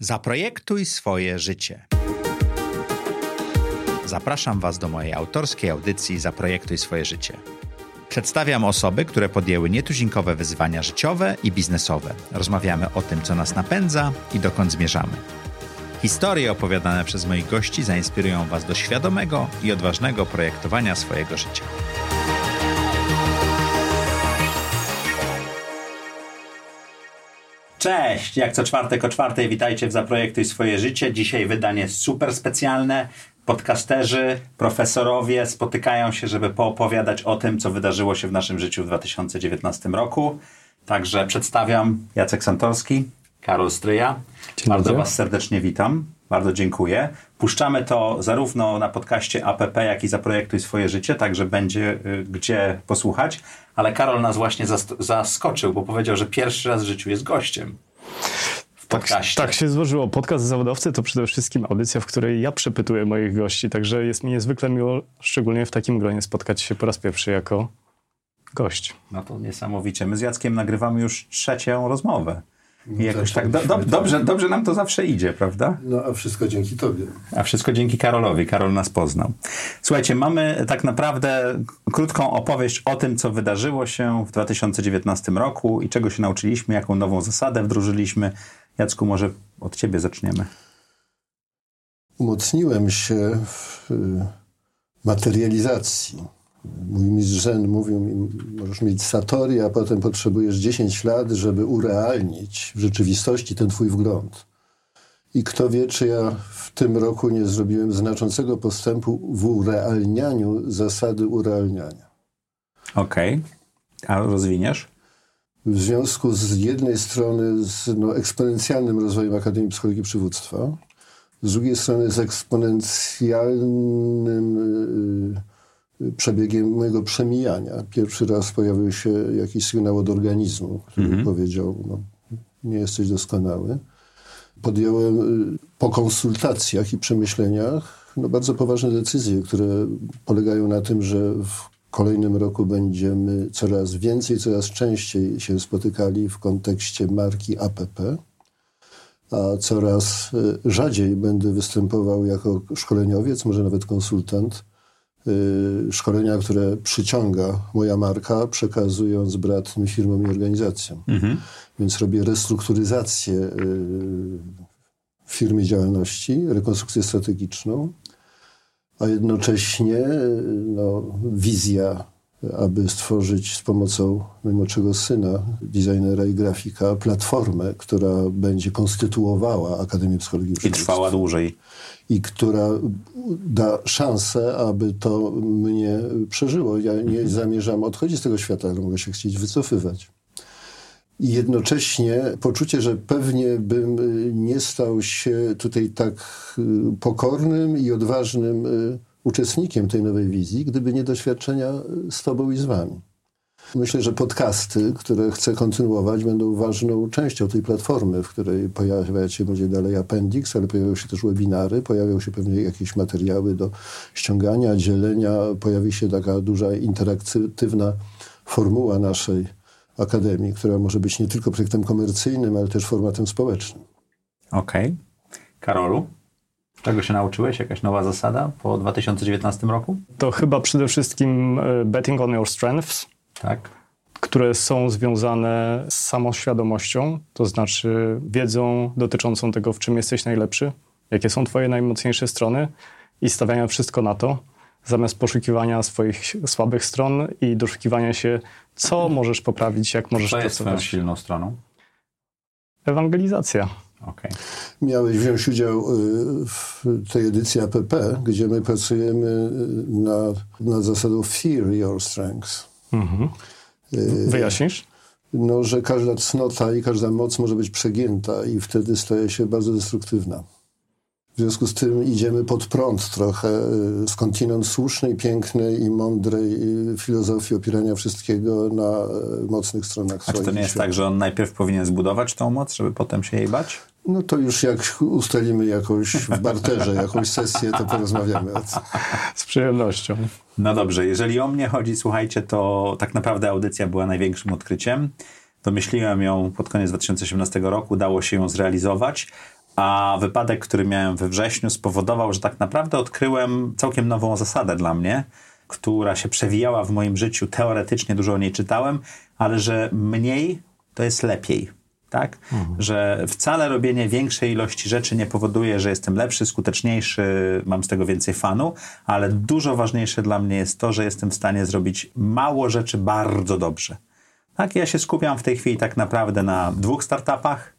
Zaprojektuj swoje życie. Zapraszam Was do mojej autorskiej audycji Zaprojektuj swoje życie. Przedstawiam osoby, które podjęły nietuzinkowe wyzwania życiowe i biznesowe. Rozmawiamy o tym, co nas napędza i dokąd zmierzamy. Historie opowiadane przez moich gości zainspirują Was do świadomego i odważnego projektowania swojego życia. Cześć, jak co czwartek o czwartej witajcie w Zaprojektuj swoje życie. Dzisiaj wydanie super specjalne. Podcasterzy, profesorowie spotykają się, żeby poopowiadać o tym, co wydarzyło się w naszym życiu w 2019 roku. Także przedstawiam Jacek Santorski, Karol Stryja. Dzień Bardzo. Was serdecznie witam. Bardzo dziękuję. Puszczamy to zarówno na podcaście APP, jak i Zaprojektuj swoje życie, także będzie y, gdzie posłuchać. Ale Karol nas właśnie zas- zaskoczył, bo powiedział, że pierwszy raz w życiu jest gościem w Tak, podcaście. tak się złożyło. Podcast Zawodowcy to przede wszystkim audycja, w której ja przepytuję moich gości, także jest mi niezwykle miło, szczególnie w takim gronie, spotkać się po raz pierwszy jako gość. No to niesamowicie. My z Jackiem nagrywamy już trzecią rozmowę. I jakoś tak do, do, dobrze, dobrze nam to zawsze idzie, prawda? No a wszystko dzięki tobie. A wszystko dzięki Karolowi. Karol nas poznał. Słuchajcie, mamy tak naprawdę krótką opowieść o tym, co wydarzyło się w 2019 roku i czego się nauczyliśmy, jaką nową zasadę wdrożyliśmy. Jacku, może od ciebie zaczniemy. Umocniłem się w y, materializacji. Mój mistrz Zen mówił mi, możesz mieć satori, a potem potrzebujesz 10 lat, żeby urealnić w rzeczywistości ten twój wgląd. I kto wie, czy ja w tym roku nie zrobiłem znaczącego postępu w urealnianiu zasady urealniania. Okej. A rozwiniesz? w związku z jednej strony z no, eksponencjalnym rozwojem Akademii Psychologii Przywództwa, z drugiej strony z eksponencjalnym y, y, przebiegiem mojego przemijania. Pierwszy raz pojawił się jakiś sygnał od organizmu, który powiedział, no, nie jesteś doskonały. Podjąłem y, po konsultacjach i przemyśleniach no, bardzo poważne decyzje, które polegają na tym, że w kolejnym roku będziemy coraz więcej, coraz częściej się spotykali w kontekście marki APP, a coraz y, rzadziej będę występował jako szkoleniowiec, może nawet konsultant. Y, Szkolenia, które przyciąga moja marka, przekazując bratnym firmom i organizacjom. Więc robię restrukturyzację y, w firmie działalności, rekonstrukcję strategiczną, a jednocześnie y, no, wizja, aby stworzyć z pomocą najmłodszego syna, designera i grafika, platformę, która będzie konstytuowała Akademię Psychologii I trwała dłużej. i która da szansę, aby to mnie przeżyło. Ja nie zamierzam odchodzić z tego świata, ale mogę się chcieć wycofywać. I jednocześnie poczucie, że pewnie bym nie stał się tutaj tak y, pokornym i odważnym y, uczestnikiem tej nowej wizji, gdyby nie doświadczenia y, z Tobą i z Wami. Myślę, że podcasty, które chcę kontynuować, będą ważną częścią tej platformy, w której pojawiać się będzie dalej appendix, ale pojawią się też webinary, pojawią się pewnie jakieś materiały do ściągania, dzielenia, pojawi się taka duża interaktywna formuła naszej akademii, która może być nie tylko projektem komercyjnym, ale też formatem społecznym. Okej. Karolu, czego się nauczyłeś? Jakaś nowa zasada po 2019 roku? To chyba przede wszystkim e, betting on your strengths, Tak. które są związane z samoświadomością, to znaczy wiedzą dotyczącą tego, w czym jesteś najlepszy, jakie są twoje najmocniejsze strony i stawiania wszystko na to, zamiast poszukiwania swoich słabych stron i doszukiwania się, co możesz poprawić, jak możesz Co jest twoją pracować. silną stroną? Ewangelizacja. Okej. Miałeś wziąć udział y, w tej edycji APP, gdzie my pracujemy y, nad, nad zasadą Fear Your Strengths. Mhm. Y, Wyjaśnisz? no, że każda cnota i każda moc może być przegięta i wtedy staje się bardzo destruktywna. W związku z tym idziemy pod prąd trochę, y, skądinąd słusznej, pięknej i mądrej y, filozofii opierania wszystkiego na y, mocnych stronach A czy to nie jest tak, że on najpierw powinien zbudować tą moc, żeby potem się jej bać? No to już jak ustalimy jakoś w barterze, jakąś sesję, to porozmawiamy. Z przyjemnością. No dobrze, jeżeli o mnie chodzi, słuchajcie, to tak naprawdę audycja była największym odkryciem. Domyśliłem ją pod koniec 2018 roku, udało się ją zrealizować, a wypadek, który miałem we wrześniu, spowodował, że tak naprawdę odkryłem całkiem nową zasadę dla mnie, która się przewijała w moim życiu. Teoretycznie dużo o niej czytałem, ale że mniej to jest lepiej. Tak? Mhm. Że wcale robienie większej ilości rzeczy nie powoduje, że jestem lepszy, skuteczniejszy, mam z tego więcej fanu, ale dużo ważniejsze dla mnie jest to, że jestem w stanie zrobić mało rzeczy bardzo dobrze. Tak, ja się skupiam w tej chwili tak naprawdę na dwóch startupach.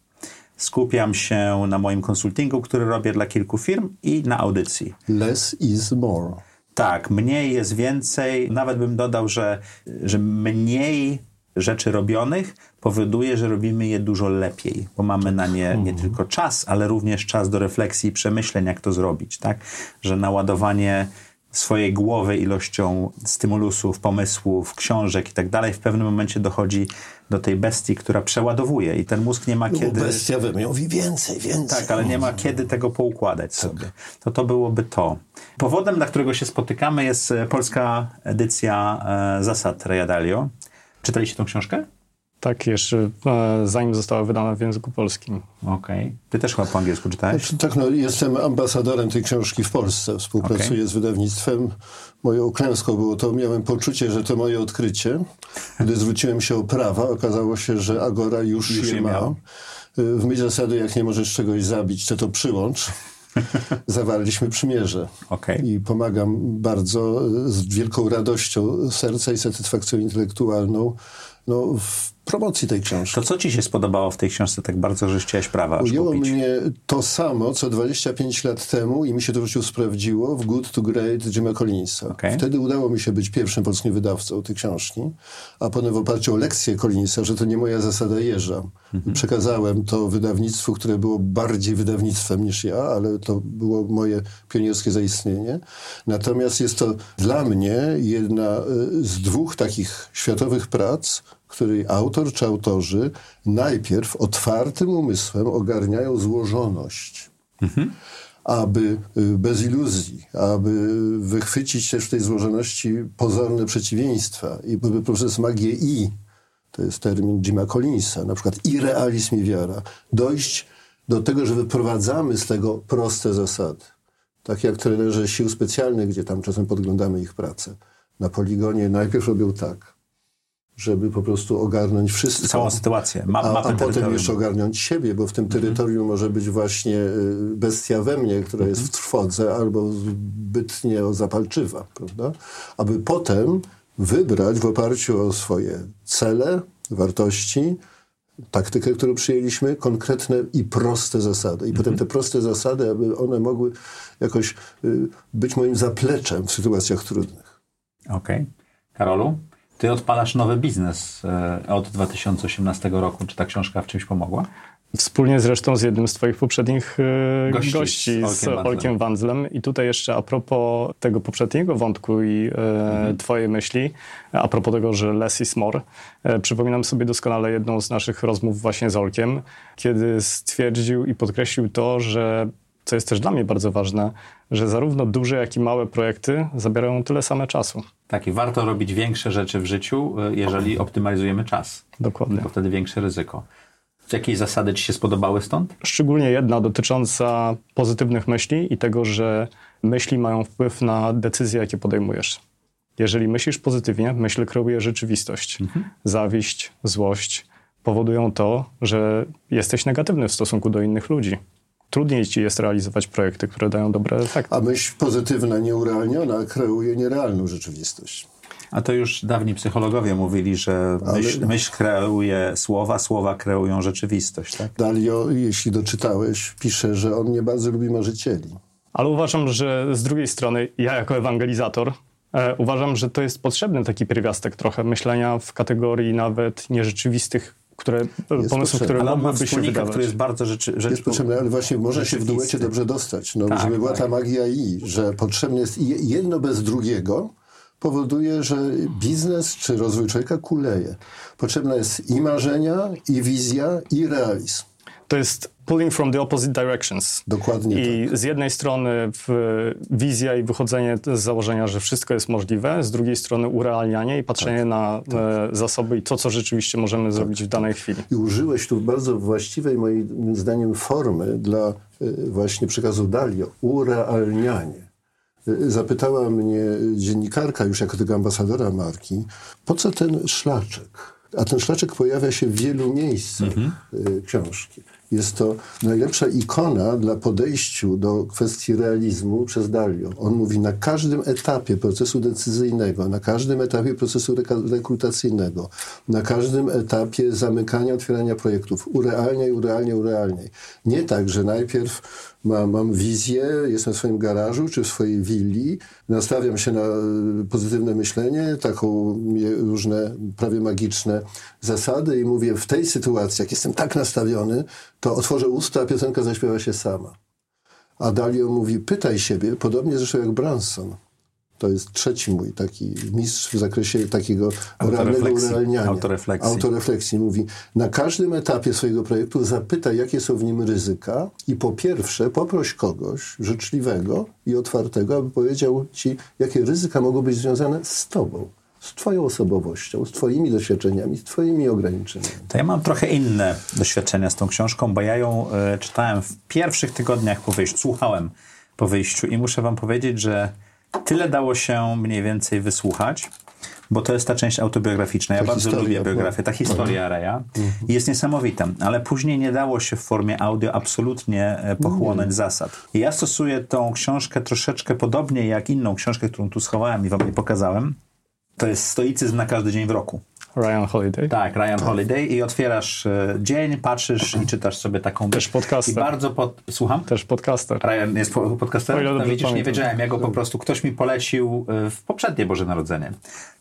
Skupiam się na moim konsultingu, który robię dla kilku firm i na audycji. Less is more. Tak, mniej jest więcej. Nawet bym dodał, że, że mniej rzeczy robionych powoduje, że robimy je dużo lepiej, bo mamy na nie nie mhm. tylko czas, ale również czas do refleksji i przemyśleń, jak to zrobić, tak? Że naładowanie swojej głowy ilością stymulusów, pomysłów, książek i tak dalej, w pewnym momencie dochodzi do tej bestii, która przeładowuje i ten mózg nie ma no, kiedy... bestia we mnie mówi więcej, więcej. Tak, ale nie ma kiedy tego poukładać tak. sobie. To to byłoby to. Powodem, dla którego się spotykamy jest e, polska edycja e, zasad Rejadalio. Czytaliście tą książkę? Tak, jeszcze e, zanim została wydana w języku polskim. Okej. Okay. Ty też chyba po angielsku czytałeś? Znaczy, tak, no, jestem ambasadorem tej książki w Polsce. Współpracuję okay. z wydawnictwem. Moją klęską było to, miałem poczucie, że to moje odkrycie. Gdy zwróciłem się o prawa, okazało się, że Agora już, już je ma. Miał. W myśl zasady, jak nie możesz czegoś zabić, to to przyłącz. Zawarliśmy przymierze. Okay. I pomagam bardzo z wielką radością serca i satysfakcją intelektualną no, w promocji tej książki. To co ci się spodobało w tej książce tak bardzo, że chciałeś prawa Ujęło mnie to samo, co 25 lat temu i mi się to w życiu sprawdziło w Good to Great Jima Collinsa. Okay. Wtedy udało mi się być pierwszym polskim wydawcą tej książki, a potem w oparciu o lekcję Collinsa, że to nie moja zasada jeża. Mhm. Przekazałem to wydawnictwu, które było bardziej wydawnictwem niż ja, ale to było moje pionierskie zaistnienie. Natomiast jest to dla mnie jedna y, z dwóch takich światowych prac, której autor czy autorzy najpierw otwartym umysłem ogarniają złożoność. Mhm. Aby y, bez iluzji, aby wychwycić też w tej złożoności pozorne przeciwieństwa i by poprzez magię i, to jest termin Jima Collinsa, na przykład i realizm i wiara, dojść do tego, że wyprowadzamy z tego proste zasady. Tak jak trenerzy sił specjalnych, gdzie tam czasem podglądamy ich pracę. Na poligonie najpierw robią tak, żeby po prostu ogarnąć wszystko. Całą sytuację. Ma, a, a potem jeszcze ogarnąć siebie, bo w tym mhm. terytorium mhm. może być właśnie y, bestia we mnie, która mhm. jest w trwodze, albo zbytnie zapalczywa, prawda? Aby potem wybrać w oparciu o swoje cele, wartości, taktykę, którą przyjęliśmy, konkretne i proste zasady. I mhm. potem te proste zasady, aby one mogły jakoś y, być moim zapleczem w sytuacjach trudnych. Okej. Okay. Karolu? Ty odpalasz nowy biznes e, od 2018 roku. Czy ta książka w czymś pomogła? Wspólnie zresztą z jednym z Twoich poprzednich e, gości, gości z, z Olkiem Wandzlem. I tutaj jeszcze a propos tego poprzedniego wątku i e, mhm. Twojej myśli, a propos tego, że less is more, e, przypominam sobie doskonale jedną z naszych rozmów właśnie z Olkiem, kiedy stwierdził i podkreślił to, że co jest też dla mnie bardzo ważne, że zarówno duże, jak i małe projekty zabierają tyle same czasu. Tak, i warto robić większe rzeczy w życiu, e, jeżeli optymalizujemy czas. Dokładnie. Bo wtedy większe ryzyko. Jakie zasady Ci się spodobały stąd? Szczególnie jedna dotycząca pozytywnych myśli i tego, że myśli mają wpływ na decyzje, jakie podejmujesz. Jeżeli myślisz pozytywnie, myśl kreuje rzeczywistość. Mhm. Zawiść, złość powodują to, że jesteś negatywny w stosunku do innych ludzi trudniej ci jest realizować projekty, które dają dobre efekty. A myśl pozytywna, nieurealniona kreuje nierealną rzeczywistość. A to już dawni psychologowie mówili, że myśl, Ale... myśl kreuje słowa, słowa kreują rzeczywistość. Tak? Dalio, jeśli doczytałeś, pisze, że on nie bardzo lubi marzycieli. Ale uważam, że z drugiej strony, ja jako ewangelizator, e, uważam, że to jest potrzebny taki pierwiastek trochę myślenia w kategorii nawet nierzeczywistych które, jest pomysłów, które mogłyby się wydawać. który jest bardzo rzeczy, rzecz, Jest potrzebny, ale właśnie może się w duecie dobrze dostać. No, tak, żeby była ta tak. magia i, że potrzebne jest jedno bez drugiego, powoduje, że biznes czy rozwój człowieka kuleje. Potrzebna jest i marzenia, i wizja, i realizm. To jest pulling from the opposite directions. Dokładnie I tak. z jednej strony wizja i wychodzenie z założenia, że wszystko jest możliwe, z drugiej strony urealnianie i patrzenie tak, na tak. E, zasoby i to, co rzeczywiście możemy tak. zrobić w danej chwili. I użyłeś tu bardzo właściwej, moim zdaniem, formy dla y, właśnie przekazu Dalio, urealnianie. Y, Zapytała mnie dziennikarka, już jako tego ambasadora marki, po co ten szlaczek? A ten szlaczek pojawia się w wielu miejscach y, książki. Jest to najlepsza ikona dla podejściu do kwestii realizmu przez Dalio. On mówi na każdym etapie procesu decyzyjnego, na każdym etapie procesu rekrutacyjnego, na każdym etapie zamykania, otwierania projektów. Urealniaj, urealniaj, urealniaj. Nie tak, że najpierw mam, mam wizję, jestem w swoim garażu czy w swojej willi, nastawiam się na y, pozytywne myślenie, taką różne prawie magiczne zasady i mówię w tej sytuacji, jak jestem tak nastawiony, to otworzę usta, a piosenka zaśpiewa się sama. A Dalio mówi, pytaj siebie, podobnie zresztą jak Branson. To jest trzeci mój taki mistrz w zakresie takiego realnego urealniania. Autorefleksji. Autorefleksji. Mówi, na każdym etapie swojego projektu zapytaj, jakie są w nim ryzyka i po pierwsze poproś kogoś życzliwego i otwartego, aby powiedział ci, jakie ryzyka mogą być związane z tobą, z twoją osobowością, z twoimi doświadczeniami, z twoimi ograniczeniami. To ja mam trochę inne doświadczenia z tą książką, bo ja ją e, czytałem w pierwszych tygodniach po wyjściu, słuchałem po wyjściu i muszę wam powiedzieć, że tyle dało się mniej więcej wysłuchać, bo to jest ta część autobiograficzna. Ja Ta bardzo historia, lubię biografię, ta historia Reja i jest niesamowita, ale później nie dało się w formie audio absolutnie e, pochłonąć zasad. I ja stosuję tą książkę troszeczkę podobnie jak inną książkę, którą tu schowałem i wam nie pokazałem. To jest stoicyzm na każdy dzień w roku. Ryan Holiday. Tak, Ryan Holiday i otwierasz e, dzień, patrzysz i czytasz sobie taką... Też podcaster. I bardzo pod... Słucham? Też podcaster. Ryan jest po- podcasterem? No widzisz, nie pamiętam. wiedziałem. Ja go po prostu, ktoś mi polecił e, w poprzednie Boże Narodzenie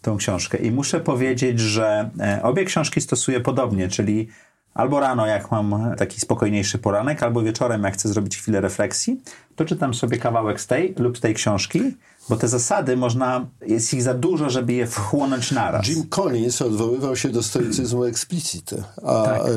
tą książkę. I muszę powiedzieć, że e, obie książki stosuję podobnie, czyli albo rano, jak mam taki spokojniejszy poranek, albo wieczorem, jak chcę zrobić chwilę refleksji, to czytam sobie kawałek z tej lub z tej książki, bo te zasady można, jest ich za dużo, żeby je wchłonąć naraz. Jim Collins odwoływał się do stoicyzmu explicite, a Tak. e,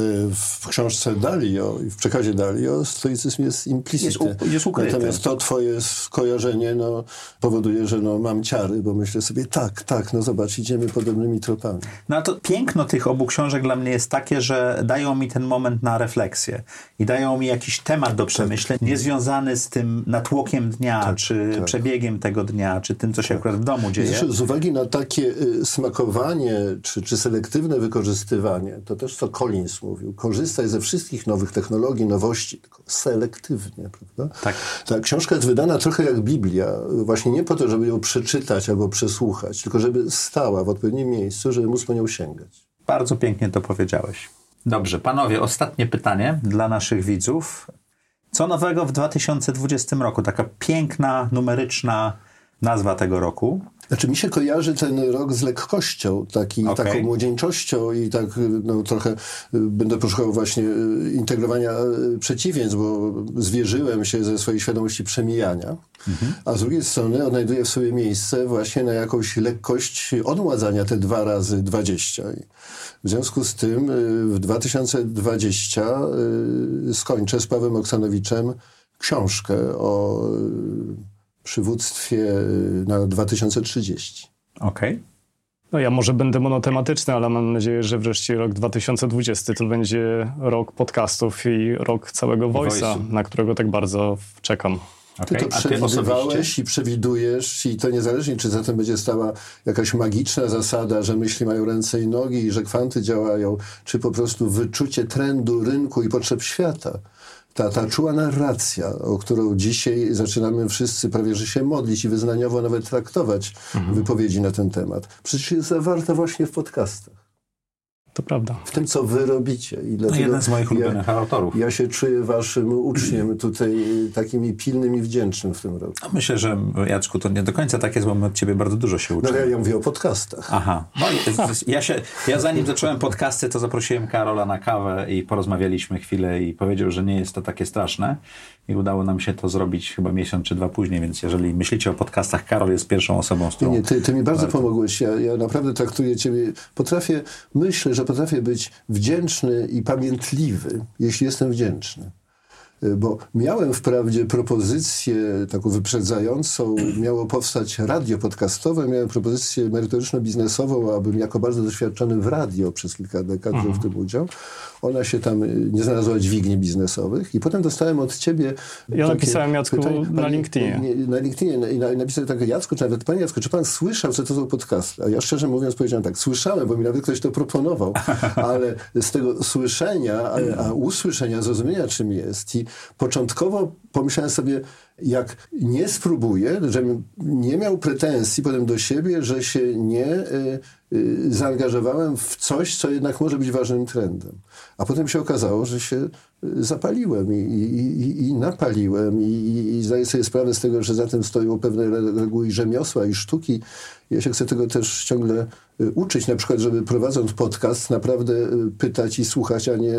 w książce Dalio i w przekazie Dalio stoicyzm jest implicite. Jest u- jest ukryty. Natomiast to twoje skojarzenie no, powoduje, że no, mam ciary, bo myślę sobie, tak, tak, no zobacz, idziemy podobnymi tropami. No a to piękno tych obu książek dla mnie jest takie, że dają mi ten moment na refleksję i dają mi jakiś temat do przemyśleń, niezwiązany z tym natłokiem dnia, czy przebiegiem tego dnia, czy tym, co się akurat w domu dzieje. Z uwagi na takie y, smakowanie czy, czy selektywne wykorzystywanie, to też co Collins mówił, korzystaj ze wszystkich nowych technologii, nowości, tylko selektywnie, prawda? Tak. Ta książka jest wydana trochę jak Biblia, właśnie nie po to, żeby ją przeczytać albo przesłuchać, tylko żeby stała w odpowiednim miejscu, żeby móc po nią sięgać. Bardzo pięknie to powiedziałeś. Dobrze, panowie, ostatnie pytanie dla naszych widzów. Co nowego w 2020 roku? Taka piękna, numeryczna nazwa tego roku. Znaczy mi się kojarzy ten rok z lekkością, taki, Okej. taką młodzieńczością i tak no, trochę y, będę poszukał właśnie y, integrowania y, przeciwieństw, bo zwierzyłem się ze swojej świadomości przemijania, a z drugiej strony odnajduję w sobie miejsce właśnie na jakąś lekkość odmładzania te dwa razy 20. I W związku z tym w 2020 y, skończę z Pawłem Oksanowiczem książkę o przywództwie y, na 2030. Okej. No ja może będę monotematyczny, ale mam nadzieję, że wreszcie rok 2020 to będzie rok podcastów i rok całego Voice'a, na którego tak bardzo czekam. Ty okej. to A ty przewidywałeś i przewidujesz i to niezależnie, czy za tym będzie stała jakaś magiczna zasada, że myśli mają ręce i nogi i że kwanty działają, czy po prostu wyczucie trendu rynku i potrzeb świata. Ta, ta czuła narracja, o którą dzisiaj zaczynamy wszyscy prawie że się modlić i wyznaniowo nawet traktować Mhm. wypowiedzi na ten temat. Przecież jest zawarta właśnie w podcastach. To prawda. W tym, co wy robicie. I No, dlatego jeden z moich ja- ulubionych autorów. Ja się czuję waszym uczniem tutaj takim i pilnym i wdzięcznym w tym roku. Myślę, że Jacku, to nie do końca tak jest, bo my od ciebie bardzo dużo się No uczymy. ale ja mówię o podcastach. Aha. No, i- ja, się, ja zanim zacząłem podcasty, to zaprosiłem Karola na kawę i porozmawialiśmy chwilę i powiedział, że nie jest to takie straszne. I udało nam się to zrobić chyba miesiąc czy dwa później, więc jeżeli myślicie o podcastach, Karol jest pierwszą osobą, z Nie, którą... nie, ty, ty mi bardzo pomogłeś. Ja, ja naprawdę traktuję ciebie, potrafię, myślę, że potrafię być wdzięczny i pamiętliwy, jeśli jestem wdzięczny. Y, Bo miałem wprawdzie propozycję taką wyprzedzającą, miało powstać radio podcastowe, miałem propozycję merytoryczno-biznesową, abym jako bardzo doświadczony w radio przez kilka dekad wziął w tym udział. Ona się tam y, nie znalazła dźwigni biznesowych i potem dostałem od ciebie Ja napisałem, Jacku, na Panie- LinkedInie. nie, na LinkedInie i na, napisałem tak, Jacku, czy nawet Panie Jacku, czy Pan słyszał, co to są podcasty? A ja szczerze mówiąc powiedziałem tak, słyszałem, bo mi nawet ktoś to proponował, ale z tego słyszenia, a, a usłyszenia, zrozumienia czym jest i początkowo pomyślałem sobie, jak nie spróbuję, żebym nie miał pretensji potem do siebie, że się nie y, y, zaangażowałem w coś, co jednak może być ważnym trendem. A potem się okazało, że się y, zapaliłem i, i, i, napaliłem i, i, zdaję sobie sprawę z tego, że za tym stoją pewne re- reguły rzemiosła i sztuki. Ja się chcę tego też ciągle uczyć, na przykład, żeby prowadząc podcast naprawdę pytać i słuchać, a nie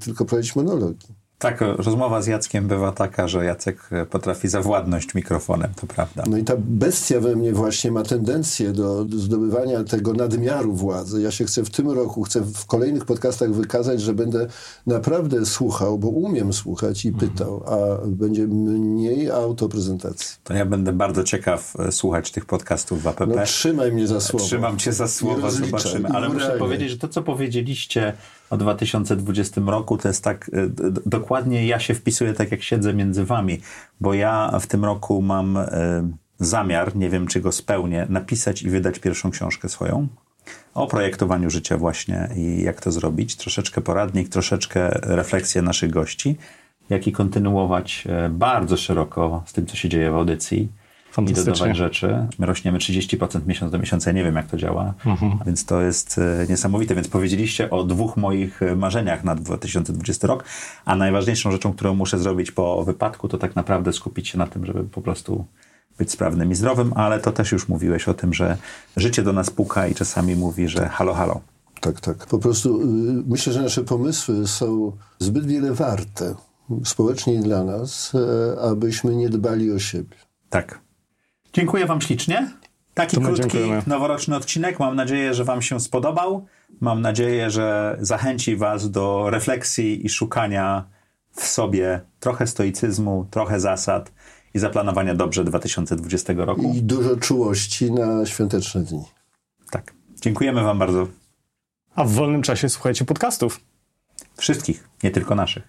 tylko prowadzić monologi. Tak, rozmowa z Jackiem bywa taka, że Jacek potrafi zawładnąć mikrofonem, to prawda. No i ta bestia we mnie właśnie ma tendencję do, do zdobywania tego nadmiaru władzy. Ja się chcę w tym roku, chcę w kolejnych podcastach wykazać, że będę naprawdę słuchał, bo umiem słuchać i pytał, a będzie mniej autoprezentacji. To ja będę bardzo ciekaw e, słuchać tych podcastów w APP. No trzymaj mnie za słowo. Trzymam cię za słowo, zobaczymy. Ale muszę powiedzieć, że to, co powiedzieliście o 2020 roku, to jest tak, d- dokładnie ja się wpisuję tak, jak siedzę między wami, bo ja w tym roku mam e, zamiar, nie wiem, czy go spełnię, napisać i wydać pierwszą książkę swoją o projektowaniu życia właśnie i jak to zrobić. Troszeczkę poradnik, troszeczkę refleksje naszych gości, jak i kontynuować e, bardzo szeroko z tym, co się dzieje w audycji i dodawać rzeczy. My rośniemy 30% miesiąc do miesiąca, ja nie wiem jak to działa, więc to jest e, niesamowite. Więc powiedzieliście o dwóch moich e, marzeniach na 2020 rok, a najważniejszą rzeczą, którą muszę zrobić po wypadku, to tak naprawdę skupić się na tym, żeby po prostu być sprawnym i zdrowym, ale to też już mówiłeś o tym, że życie do nas puka i czasami mówi, że halo, halo. Tak, tak. Po prostu y, myślę, że nasze pomysły są zbyt wiele warte, społecznie dla nas, e, abyśmy nie dbali o siebie. Tak. Dziękuję Wam ślicznie. Taki krótki, dziękujemy. noworoczny odcinek. Mam nadzieję, że Wam się spodobał. Mam nadzieję, że zachęci Was do refleksji i szukania w sobie trochę stoicyzmu, trochę zasad i zaplanowania dobrze 2020 roku. I dużo czułości na świąteczne dni. Tak. Dziękujemy Wam bardzo. A w wolnym czasie słuchajcie podcastów. Wszystkich, nie tylko naszych.